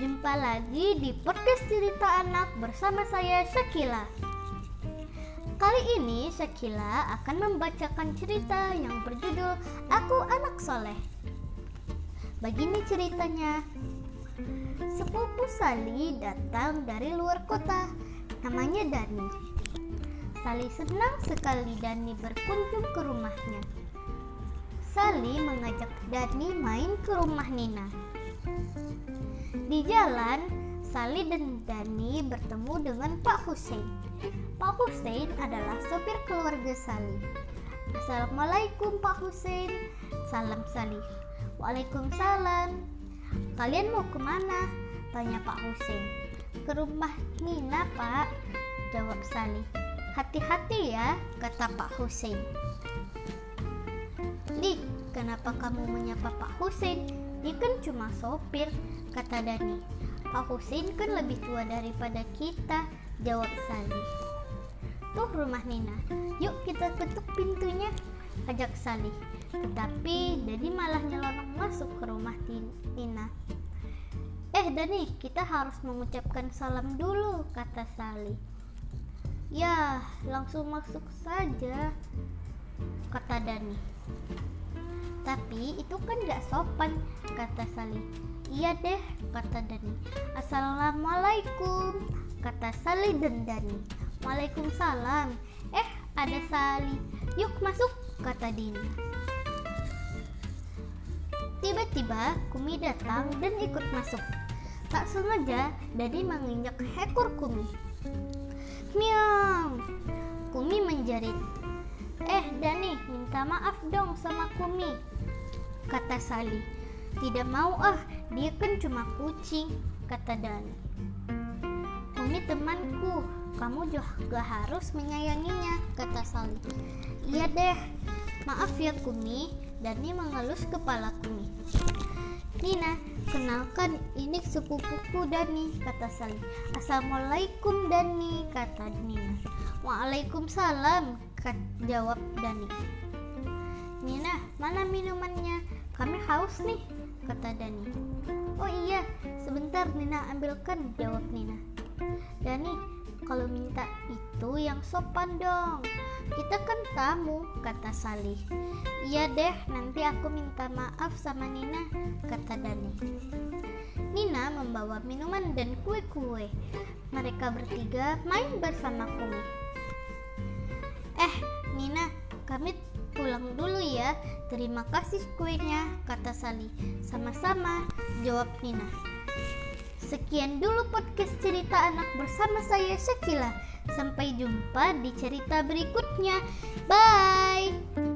Jumpa lagi di podcast cerita anak bersama saya Shakila. Kali ini Shakila akan membacakan cerita yang berjudul Aku Anak Soleh. Begini ceritanya. Sepupu Sali datang dari luar kota. Namanya Dani. Sali senang sekali Dani berkunjung ke rumahnya. Sali mengajak Dani main ke rumah Nina. Di jalan, Sali dan Dani bertemu dengan Pak Hussein. Pak Hussein adalah sopir keluarga Sali. Assalamualaikum Pak Hussein. Salam Sali. Waalaikumsalam. Kalian mau ke mana? Tanya Pak Hussein. Ke rumah Nina Pak. Jawab Sali. Hati-hati ya, kata Pak Hussein. Dik, kenapa kamu menyapa Pak Hussein? Dia kan cuma sopir, kata Dani. Pak Husin kan lebih tua daripada kita, jawab Sali. Tuh rumah Nina, yuk kita ketuk pintunya, ajak Sali. Tetapi Dani malah nyelonong masuk ke rumah Nina. Eh Dani, kita harus mengucapkan salam dulu, kata Sali. Ya, langsung masuk saja, kata Dani. Tapi itu kan gak sopan, kata Sali. Iya deh, kata Dani. Assalamualaikum, kata Sali dan Dani. Waalaikumsalam. Eh, ada Sali. Yuk masuk, kata Dini. Tiba-tiba Kumi datang dan ikut masuk. Tak sengaja Dani menginjak ekor Kumi. Miau. Kumi menjerit. Eh, Dani, minta maaf dong sama Kumi, kata Sali. Tidak mau ah, dia kan cuma kucing, kata Dani. Kumi temanku, kamu juga harus menyayanginya, kata Sali. Iya deh, maaf ya Kumi, Dani mengelus kepala Kumi. Nina, kenalkan ini sepupuku Dani, kata Sali. Assalamualaikum Dani, kata Nina. Waalaikumsalam, jawab Dani. Nina, mana minumannya? Kami haus nih, kata Dani. Oh iya, sebentar Nina ambilkan, jawab Nina. Dani, kalau minta itu yang sopan dong. Kita kan tamu, kata Sali. Iya deh, nanti aku minta maaf sama Nina, kata Dani. Nina membawa minuman dan kue-kue. Mereka bertiga main bersama Kumi. Eh, Nina, kami pulang dulu ya. Terima kasih kuenya, kata Sali. Sama-sama, jawab Nina. Sekian dulu podcast cerita anak bersama saya Shakila. Sampai jumpa di cerita berikutnya. Bye.